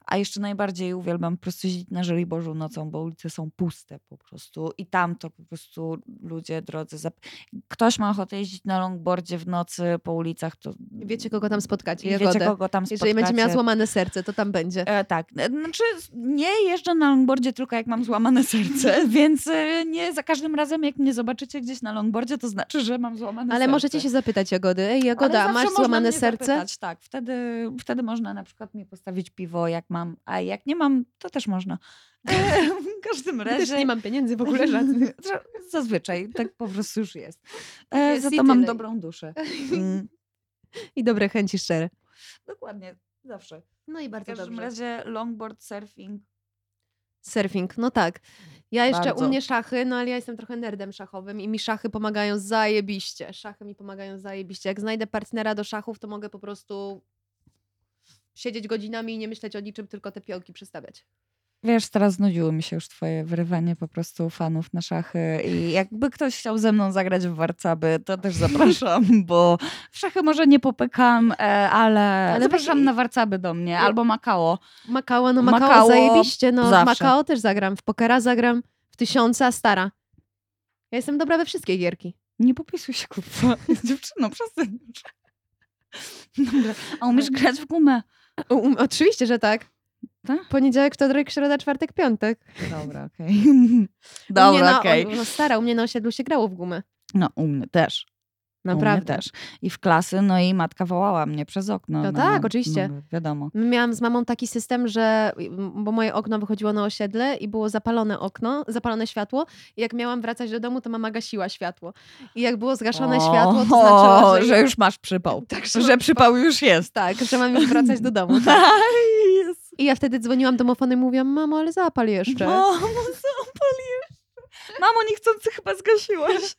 A jeszcze najbardziej uwielbiam po prostu jeździć na Żoliborzu nocą, bo ulice są puste po prostu i tam to po prostu ludzie drodzy. Zap... Ktoś ma ochotę jeździć na longboardzie w nocy po ulicach, to Wiecie, kogo tam spotkacie, Jagodę. wiecie kogo tam Jeżeli będzie miała spotkacie. złamane serce, to tam będzie. E, tak, E, znaczy nie jeżdżę na longboardzie tylko jak mam złamane serce, więc nie za każdym razem jak mnie zobaczycie gdzieś na longboardzie, to znaczy, że mam złamane Ale serce. możecie się zapytać Jagody. Ej, Jagoda, zawsze masz złamane serce? Zapytać, tak, wtedy, wtedy można na przykład mi postawić piwo, jak mam, a jak nie mam, to też można. W każdym razie. też nie mam pieniędzy w ogóle żadnych. Zazwyczaj tak po prostu już jest. E, jest za to mam dobrą duszę. Mm, I dobre chęci szczere. dokładnie, zawsze. No i W bardzo każdym dobrze. razie longboard, surfing. Surfing, no tak. Ja jeszcze Bardzo. u mnie szachy, no ale ja jestem trochę nerdem szachowym i mi szachy pomagają zajebiście. Szachy mi pomagają zajebiście. Jak znajdę partnera do szachów, to mogę po prostu siedzieć godzinami i nie myśleć o niczym, tylko te piołki przestawiać. Wiesz, teraz znudziło mi się już twoje wyrywanie po prostu fanów na szachy i jakby ktoś chciał ze mną zagrać w warcaby, to też zapraszam, bo w szachy może nie popykam, e, ale, Ale zapraszam weź- na warcaby do mnie, albo Makao. Makao, no Makao, Makao zajebiście. No zawsze. Makao też zagram. W pokera zagram, w tysiąca stara. Ja jestem dobra we wszystkie gierki. Nie popisuj się, kurwa. Dziewczyno, przestań. Dobra. A umiesz grać w gumę? U, oczywiście, że tak. Tak? Poniedziałek, wtorek, środa, czwartek, piątek. Dobra, okej. mnie Dobra, okej. o, no stara, u mnie na osiedlu się grało w gumę. No, u mnie też. U mnie Naprawdę. też. I w klasy, no i matka wołała mnie przez okno. No tak, oczywiście. No, wiadomo. Miałam z mamą taki system, że bo moje okno wychodziło na osiedle i było zapalone okno, zapalone światło i jak miałam wracać do domu, to mama gasiła światło. I jak było zgaszone O, światło, to znaczyło, że, że już masz przypał. Tak, że, że przypał już jest. tak, że mam już wracać do domu. Tak. I ja wtedy dzwoniłam domofonem i mówiłam, mamo, ale zapal jeszcze. Mamo, zapal jeszcze. Mamo, niechcący chyba zgasiłaś.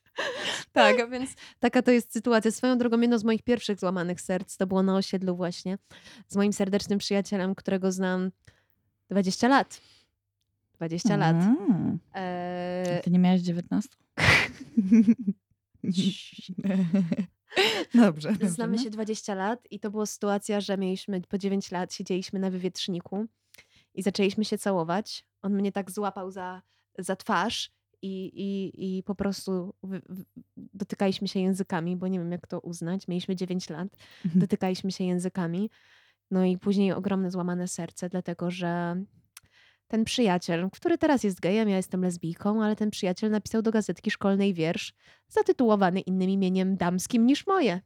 Tak, więc taka to jest sytuacja. Swoją drogą, jedno z moich pierwszych złamanych serc to było na osiedlu właśnie z moim serdecznym przyjacielem, którego znam 20 lat. 20 lat. Mm. Eee, Ty nie miałeś 19? Dobrze. dobrze, Znamy no. się 20 lat i to była sytuacja, że mieliśmy po 9 lat, siedzieliśmy na wywietrzniku i zaczęliśmy się całować. On mnie tak złapał za, za twarz i, i, i po prostu dotykaliśmy się językami, bo nie wiem jak to uznać. Mieliśmy 9 lat, Mhm. dotykaliśmy się językami. No i później ogromne złamane serce, dlatego że ten przyjaciel, który teraz jest gejem, ja jestem lesbijką, ale ten przyjaciel napisał do gazetki szkolnej wiersz zatytułowany innym imieniem damskim niż moje.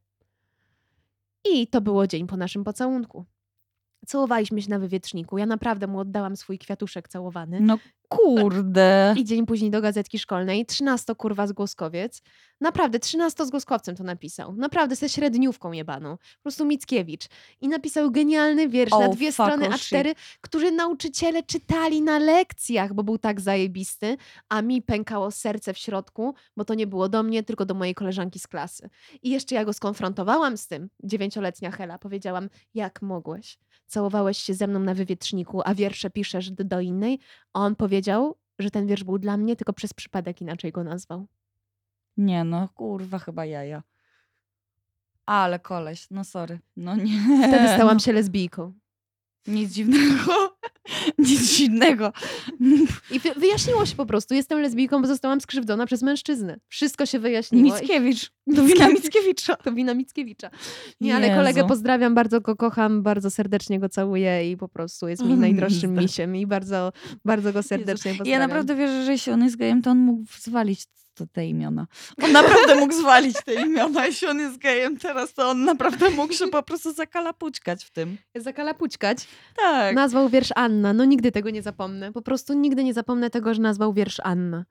I to było dzień po naszym pocałunku. Całowaliśmy się na wywietrzniku. Ja naprawdę mu oddałam swój kwiatuszek całowany. No kurde. I dzień później do gazetki szkolnej, 13 kurwa zgłoskowiec. Naprawdę, 13 zgłoskowcem to napisał. Naprawdę, ze średniówką jebaną. Po prostu Mickiewicz. I napisał genialny wiersz na Oh, dwie fuck, strony oh A4, który nauczyciele czytali na lekcjach, bo był tak zajebisty, a mi pękało serce w środku, bo to nie było do mnie, tylko do mojej koleżanki z klasy. I jeszcze ja go skonfrontowałam z tym, dziewięcioletnia Hela. Powiedziałam, jak mogłeś? Całowałeś się ze mną na wywietrzniku, a wiersze piszesz do, innej? A on powiedział, że ten wiersz był dla mnie, tylko przez przypadek inaczej go nazwał. Nie no, kurwa, chyba jaja. Ale koleś, no sorry. No nie. Wtedy stałam no, się lesbijką. Nic dziwnego. Nic dziwnego. I wy- wyjaśniło się po prostu. Jestem lesbijką, bo zostałam skrzywdzona przez mężczyznę. Wszystko się wyjaśniło. I- Mickiewicz. To wina Mickiewicza. To wina Mickiewicza. Nie, ale kolegę Jezu. pozdrawiam, bardzo go kocham, bardzo serdecznie go całuję i po prostu jest mi Mm, najdroższym misiem i bardzo, bardzo go serdecznie Ja pozdrawiam. naprawdę wierzę, że jeśli on jest gejem, to on mógł zwalić to te imiona. On naprawdę mógł zwalić te imiona. Jeśli on jest gejem teraz, to on naprawdę mógł się po prostu zakalapućkać w tym. Zakalapućkać. Tak. Nazwał wiersz Anna. No nigdy tego nie zapomnę. Po prostu nigdy nie zapomnę tego, że nazwał wiersz Anna.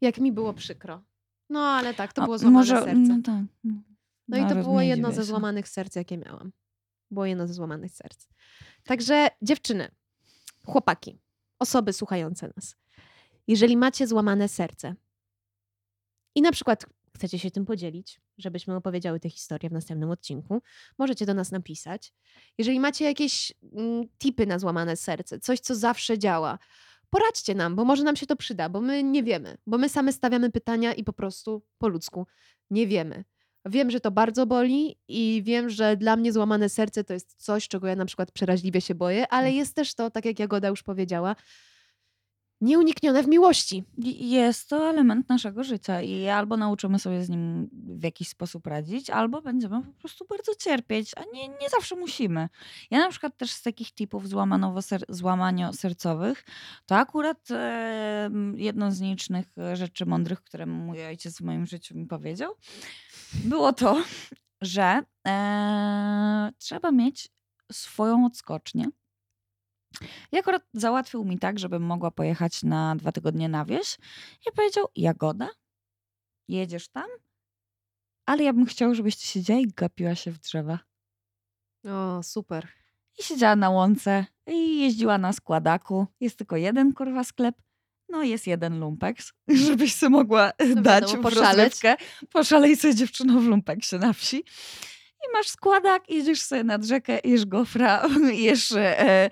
Jak mi było przykro. No ale tak, to było złamane może, serce. No, tak. No i to było nie jedno ze złamanych serc, jakie miałam. Było jedno ze złamanych serc. Także dziewczyny, chłopaki, osoby słuchające nas, jeżeli macie złamane serce i na przykład chcecie się tym podzielić, żebyśmy opowiedziały tę historię w następnym odcinku, możecie do nas napisać. Jeżeli macie jakieś mm, tipy na złamane serce, coś, co zawsze działa, poradźcie nam, bo może nam się to przyda, bo my nie wiemy, bo my same stawiamy pytania i po prostu po ludzku nie wiemy. Wiem, że to bardzo boli i wiem, że dla mnie złamane serce to jest coś, czego ja na przykład przeraźliwie się boję, ale Tak. jest też to, tak jak Jagoda już powiedziała, nieuniknione w miłości. Jest to element naszego życia i albo nauczymy sobie z nim w jakiś sposób radzić, albo będziemy po prostu bardzo cierpieć, a nie, nie zawsze musimy. Ja na przykład też z takich typów złamanowo-ser- złamaniosercowych, to akurat e, jedną z nielicznych e, rzeczy mądrych, które mój ojciec w moim życiu mi powiedział, było to, że e, trzeba mieć swoją odskocznię. I akurat załatwił mi tak, żebym mogła pojechać na dwa tygodnie na wieś. I powiedział, Jagoda, jedziesz tam, ale ja bym chciał, żebyś ty siedziała i gapiła się w drzewa. O, super. I siedziała na łące i jeździła na składaku. Jest tylko jeden kurwa sklep. No jest jeden lumpeks, żebyś sobie mogła No dać w poszaleć. rozrywkę. Poszalej sobie dziewczyną w lumpeksie na wsi. I masz składak, jedziesz sobie nad rzekę, jesz gofra, jesz e, e,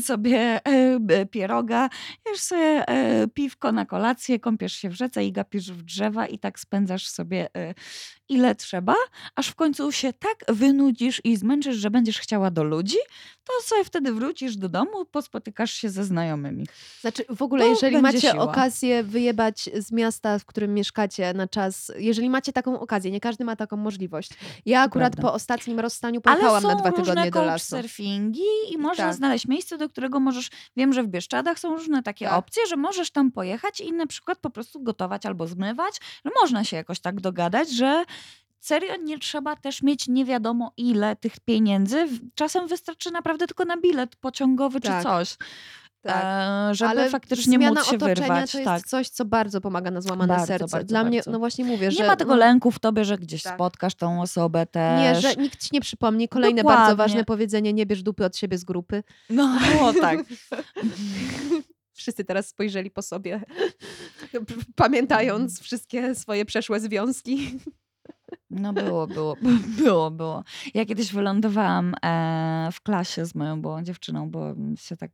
sobie e, pieroga, jesz sobie e, piwko na kolację, kąpiesz się w rzece i gapisz w drzewa i tak spędzasz sobie e, ile trzeba, aż w końcu się tak wynudzisz i zmęczysz, że będziesz chciała do ludzi, to sobie wtedy wrócisz do domu, pospotykasz się ze znajomymi. Znaczy w ogóle, To jeżeli macie siła. okazję wyjebać z miasta, w którym mieszkacie na czas, jeżeli macie taką okazję, nie każdy ma taką możliwość. Ja akurat prawda. po ostatnim rozstaniu pojechałam na dwa tygodnie do lasu. couchsurfingi i można Tak. znaleźć miejsce, do którego możesz, wiem, że w Bieszczadach są różne takie Tak. opcje, że możesz tam pojechać i na przykład po prostu gotować albo zmywać. No można się jakoś tak dogadać, że serio nie trzeba też mieć nie wiadomo ile tych pieniędzy. Czasem wystarczy naprawdę tylko na bilet pociągowy Tak. czy coś, Tak. e, żeby Ale faktycznie zmiana móc się otoczenia wyrwać. to jest tak. coś, co bardzo pomaga na złamane Bardzo, serce. bardzo, Dla mnie, bardzo. no właśnie mówię, Nie że ma tego no, lęku w tobie, że gdzieś Tak. spotkasz tą osobę też. nie, że nikt ci nie przypomni. Kolejne bardzo Dokładnie. ważne powiedzenie, nie bierz dupy od siebie z grupy. No tak. Wszyscy teraz spojrzeli po sobie, pamiętając wszystkie swoje przeszłe związki. No było, było, było, było. Ja kiedyś wylądowałam e, w klasie z moją byłą dziewczyną, bo się tak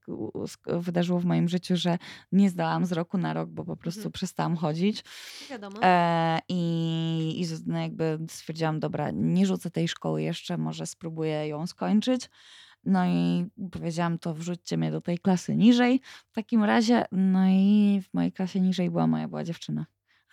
wydarzyło w moim życiu, że nie zdałam z roku na rok, bo po prostu Mhm. przestałam chodzić. Wiadomo. E, I i no jakby stwierdziłam, dobra, nie rzucę tej szkoły jeszcze, może spróbuję ją skończyć. No i powiedziałam to, wrzućcie mnie do tej klasy niżej. W takim razie, no i w mojej klasie niżej była moja była dziewczyna.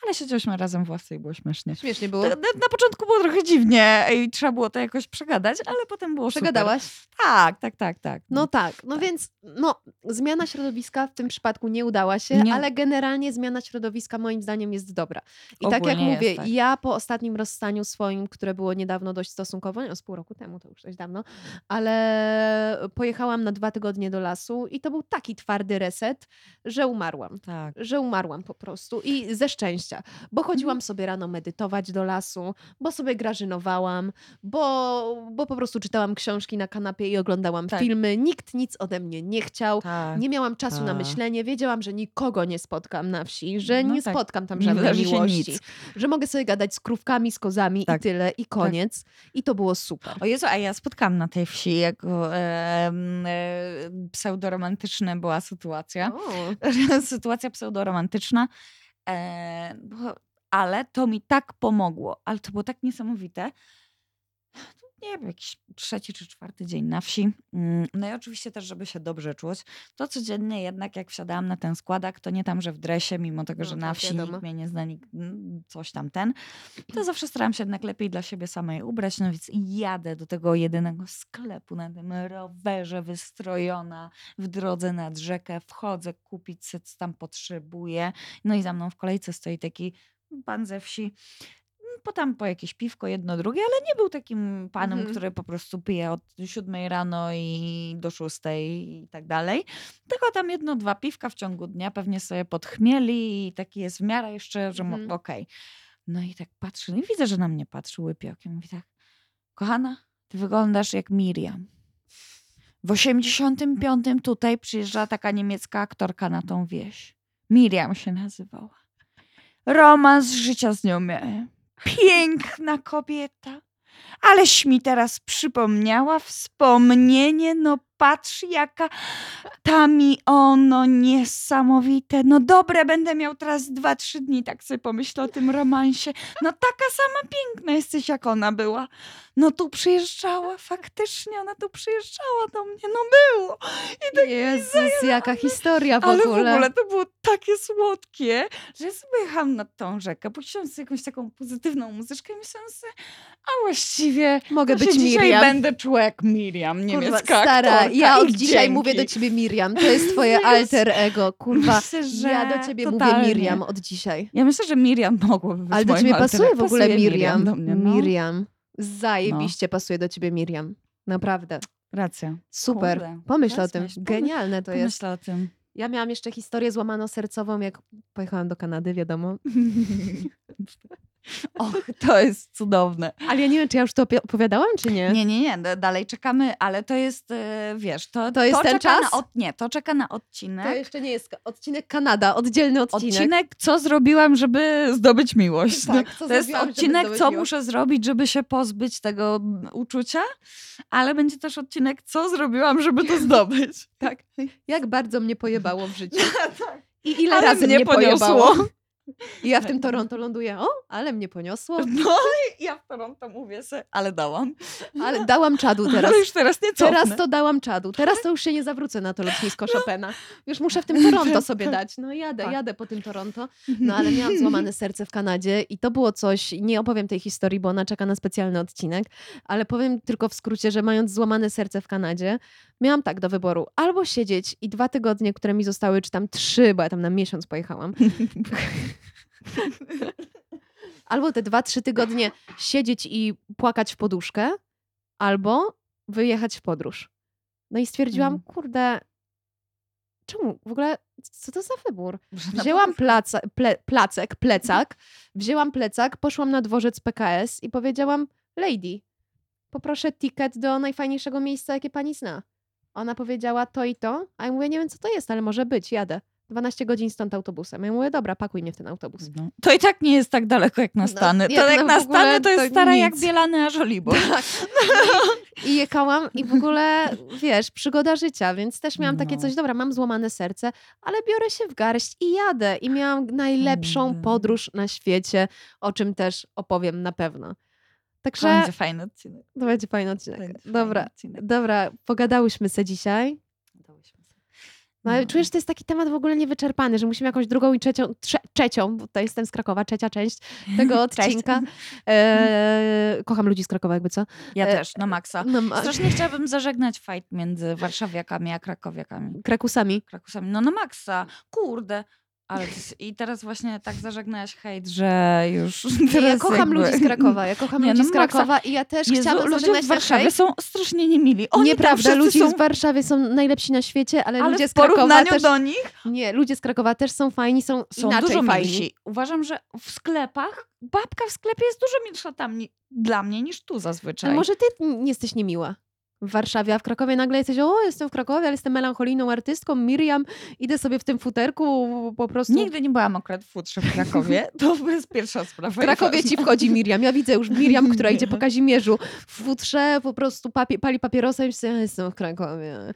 Ale siedzieliśmy razem w ławce i było śmiesznie. Śmiesznie było. Na, na początku było trochę dziwnie i trzeba było to jakoś przegadać, ale potem było super. Przegadałaś? Tak, tak, tak, tak. No tak, no Tak. więc no, zmiana środowiska w tym przypadku nie udała się, Nie. ale generalnie zmiana środowiska moim zdaniem jest dobra. I tak jak Ogólnie mówię, jest, tak. ja po ostatnim rozstaniu swoim, które było niedawno dość stosunkowo, no z pół roku temu, to już dość dawno, ale pojechałam na dwa tygodnie do lasu i to był taki twardy reset, że umarłam. tak. Że umarłam po prostu i ze szczęścia, bo chodziłam Mhm. sobie rano medytować do lasu, bo sobie grażynowałam, bo, bo po prostu czytałam książki na kanapie i oglądałam Tak. filmy. Nikt nic ode mnie nie chciał. tak. Nie miałam czasu na Tak. myślenie, wiedziałam, że nikogo nie spotkam na wsi, że No nie tak. spotkam tam żadnej miłości, że mogę sobie gadać z krówkami, z kozami Tak. i tyle, i koniec. I to było super. O Jezu, a ja spotkałam na tej wsi, jako e, e, pseudoromantyczna była sytuacja. O, sytuacja pseudoromantyczna. E, bo- ale to mi tak pomogło, ale to było tak niesamowite. Nie wiem, jakiś trzeci czy czwarty dzień na wsi. Mm, No i oczywiście też, żeby się dobrze czuć. To codziennie jednak, jak wsiadałam na ten składak, to nie tam, że w dresie, mimo tego, No że na tak, wsi wiadomo. nikt mnie nie zna, nikt, mm, coś tam ten, to zawsze starałam się jednak lepiej dla siebie samej ubrać. No więc jadę do tego jedynego sklepu na tym rowerze, wystrojona w drodze nad rzekę, wchodzę kupić co tam potrzebuję. No i za mną w kolejce stoi taki pan ze wsi. Potem po jakieś piwko, jedno, drugie, ale nie był takim panem, Mhm. który po prostu pije od siódmej rano i do szóstej i tak dalej. Tylko tam jedno, dwa piwka w ciągu dnia pewnie sobie podchmieli i taki jest w miarę jeszcze, że Mhm. okej. No i tak patrzę, no i widzę, że na mnie patrzy łypie okiem. Mówi tak, kochana, ty wyglądasz jak Miriam. W 85 tutaj przyjeżdżała taka niemiecka aktorka na tą wieś. Miriam się nazywała. Romans życia z nią miałem. Piękna kobieta. Aleś mi teraz przypomniała wspomnienie, no patrz jaka ta mi ono niesamowite. No dobre, będę miał teraz dwa, trzy dni, tak sobie pomyślę o tym romansie. No taka sama piękna jesteś, jak ona była. No tu przyjeżdżała, faktycznie ona tu przyjeżdżała do mnie, no było. I tak Jezus, jaka historia w ale w ogóle. ogóle to było takie słodkie, że jechałam nad tą rzekę, puściłam sobie jakąś taką pozytywną muzyczkę i myślałam sobie, a właściwie Mogę być dzisiaj Miriam. będę czuła jak Miriam, Kurwa, niemiecka stara, aktorka. Ja od dzisiaj dzięki. mówię do ciebie Miriam. To jest twoje alter ego, kurwa. Myślę, że Ja do ciebie mówię totalnie. Miriam od dzisiaj. Ja myślę, że Miriam mogłoby być Ale do ciebie alterem. pasuje w ogóle Pasuje Miriam. do mnie, no. Miriam. Zajebiście pasuje do ciebie Miriam. Naprawdę. Racja. Super. Kurde, Pomyśl o tym. pomyśl- Genialne to jest. Pomyślę o tym. Ja miałam jeszcze historię złamano-sercową, jak pojechałam do Kanady, wiadomo. Och, to jest cudowne. Ale ja nie wiem, czy ja już to opowiadałam, czy nie? Nie, nie, nie, da- dalej czekamy, ale to jest, e, wiesz, to, To jest ten czeka czas? Od, nie, to czeka na odcinek. To jeszcze nie jest odcinek Kanada, oddzielny odcinek. Odcinek, co zrobiłam, żeby zdobyć miłość. Tak, to jest odcinek, co miłość. muszę zrobić, żeby się pozbyć tego uczucia, ale będzie też odcinek, co zrobiłam, żeby to zdobyć. Tak. Jak bardzo mnie pojebało w życiu. I ile Ale razy mnie mnie pojebało. I ja w tym Toronto ląduję. O, ale mnie poniosło. No i ja w Toronto mówię se, ale dałam. Ale dałam czadu teraz. Ale już teraz nie cofnę. Teraz to dałam czadu. Teraz to już się nie zawrócę na to lotnisko Chopina. Już muszę w tym Toronto sobie dać. No jadę, Tak. jadę po tym Toronto. No ale miałam złamane serce w Kanadzie i to było coś, nie opowiem tej historii, bo ona czeka na specjalny odcinek, ale powiem tylko w skrócie, że mając złamane serce w Kanadzie, miałam tak do wyboru, albo siedzieć i dwa tygodnie, które mi zostały, czy tam trzy, bo ja tam na miesiąc pojechałam, albo te dwa, trzy tygodnie siedzieć i płakać w poduszkę, albo wyjechać w podróż. No i stwierdziłam, Mm. kurde, czemu? W ogóle, co to za wybór? Wzięłam placa, ple, placek, plecak, wzięłam plecak, poszłam na dworzec PKS i powiedziałam, lady, poproszę ticket do najfajniejszego miejsca, jakie pani zna. Ona powiedziała to i to, a ja mówię, nie wiem co to jest, ale może być, jadę. 12 godzin stąd autobusem. Ja mówię, dobra, pakuj mnie w ten autobus. No. To i tak nie jest tak daleko jak na No, Stany. to jak jak na Stany to jest to stara jak nic. Bielany a Żoliborz. Tak. I, I jechałam i w ogóle, wiesz, przygoda życia, więc też miałam takie No. coś, dobra, mam złamane serce, ale biorę się w garść i jadę. I miałam najlepszą podróż na świecie, o czym też opowiem na pewno. To Także będzie fajny odcinek. to będzie fajny odcinek. Będzie fajny Dobra, odcinek. dobra, pogadałyśmy se dzisiaj. No, ale czujesz, że to jest taki temat w ogóle niewyczerpany, że musimy jakąś drugą i trzecią, trze, trzecią, bo tutaj jestem z Krakowa, trzecia część tego odcinka. E, kocham ludzi z Krakowa, jakby co. Ja E, też, na maksa. No, ma- Strasznie chciałabym zażegnać fight między warszawiakami a krakowiakami. Krakusami. Krakusami. No na maksa. Kurde. Ale I teraz właśnie tak zażegnałaś hejt, że już Nie, teraz ja kocham jakby... ludzi z Krakowa, ja kocham Nie, ludzi no z. Krakowa i ja też Jezu, chciałabym ludzie zażegnać w ten Warszawie hejt. są strasznie niemili. Oni Nieprawda, ludzie są, z Warszawy są najlepsi na świecie, ale, ale ludzie w z Krakowa porównaniu też... do nich Nie, ludzie z Krakowa też są fajni, są, są inaczej dużo fajni. milsi. Uważam, że w sklepach babka w sklepie jest dużo milsza tam ni- dla mnie niż tu zazwyczaj. A może ty n- jesteś niemiła? W Warszawie, a w Krakowie nagle jesteś, o, jestem w Krakowie, ale jestem melancholijną artystką, Miriam, idę sobie w tym futerku, po prostu... Nigdy nie byłam akurat w futrze w Krakowie. To jest pierwsza sprawa. W Krakowie ci wchodzi Miriam. Ja widzę już Miriam, która idzie po Kazimierzu w futrze, po prostu papie, pali papierosa i myśli, ja jestem w Krakowie.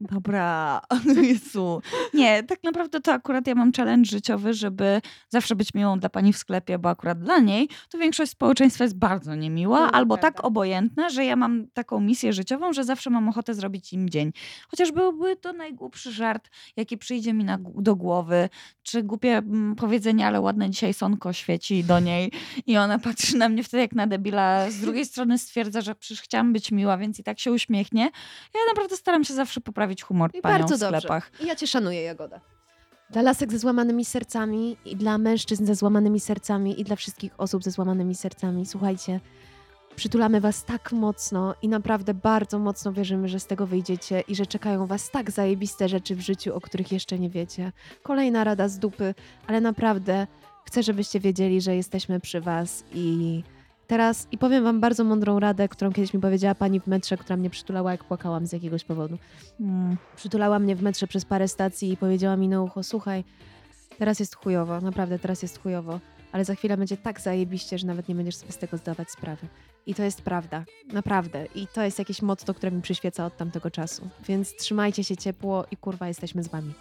Dobra, Jezu. Nie, tak naprawdę to akurat ja mam challenge życiowy, żeby zawsze być miłą dla pani w sklepie, bo akurat dla niej to większość społeczeństwa jest bardzo niemiła albo prawda. tak obojętna, że ja mam taką misję życiową, że zawsze mam ochotę zrobić im dzień. Chociaż byłby to najgłupszy żart, jaki przyjdzie mi na, do głowy, czy głupie mm, powiedzenie, ale ładne dzisiaj sonko świeci do niej i ona patrzy na mnie wtedy jak na debila. Z drugiej strony stwierdza, że przecież chciałam być miła, więc i tak się uśmiechnie. Ja naprawdę staram się zawsze poprawić humor I panią bardzo w dobrze. sklepach. I ja cię szanuję, Jagoda. Dla lasek ze złamanymi sercami i dla mężczyzn ze złamanymi sercami i dla wszystkich osób ze złamanymi sercami. Słuchajcie, przytulamy was tak mocno i naprawdę bardzo mocno wierzymy, że z tego wyjdziecie i że czekają was tak zajebiste rzeczy w życiu, o których jeszcze nie wiecie. Kolejna rada z dupy, ale naprawdę chcę, żebyście wiedzieli, że jesteśmy przy was i teraz i powiem wam bardzo mądrą radę, którą kiedyś mi powiedziała pani w metrze, która mnie przytulała, jak płakałam z jakiegoś powodu Mm. przytulała mnie w metrze przez parę stacji i powiedziała mi na ucho, słuchaj, teraz jest chujowo, naprawdę teraz jest chujowo, ale za chwilę będzie tak zajebiście, że nawet nie będziesz sobie z tego zdawać sprawy. I to jest prawda, naprawdę. I to jest jakieś motto, które mi przyświeca od tamtego czasu. Więc trzymajcie się ciepło i kurwa jesteśmy z wami.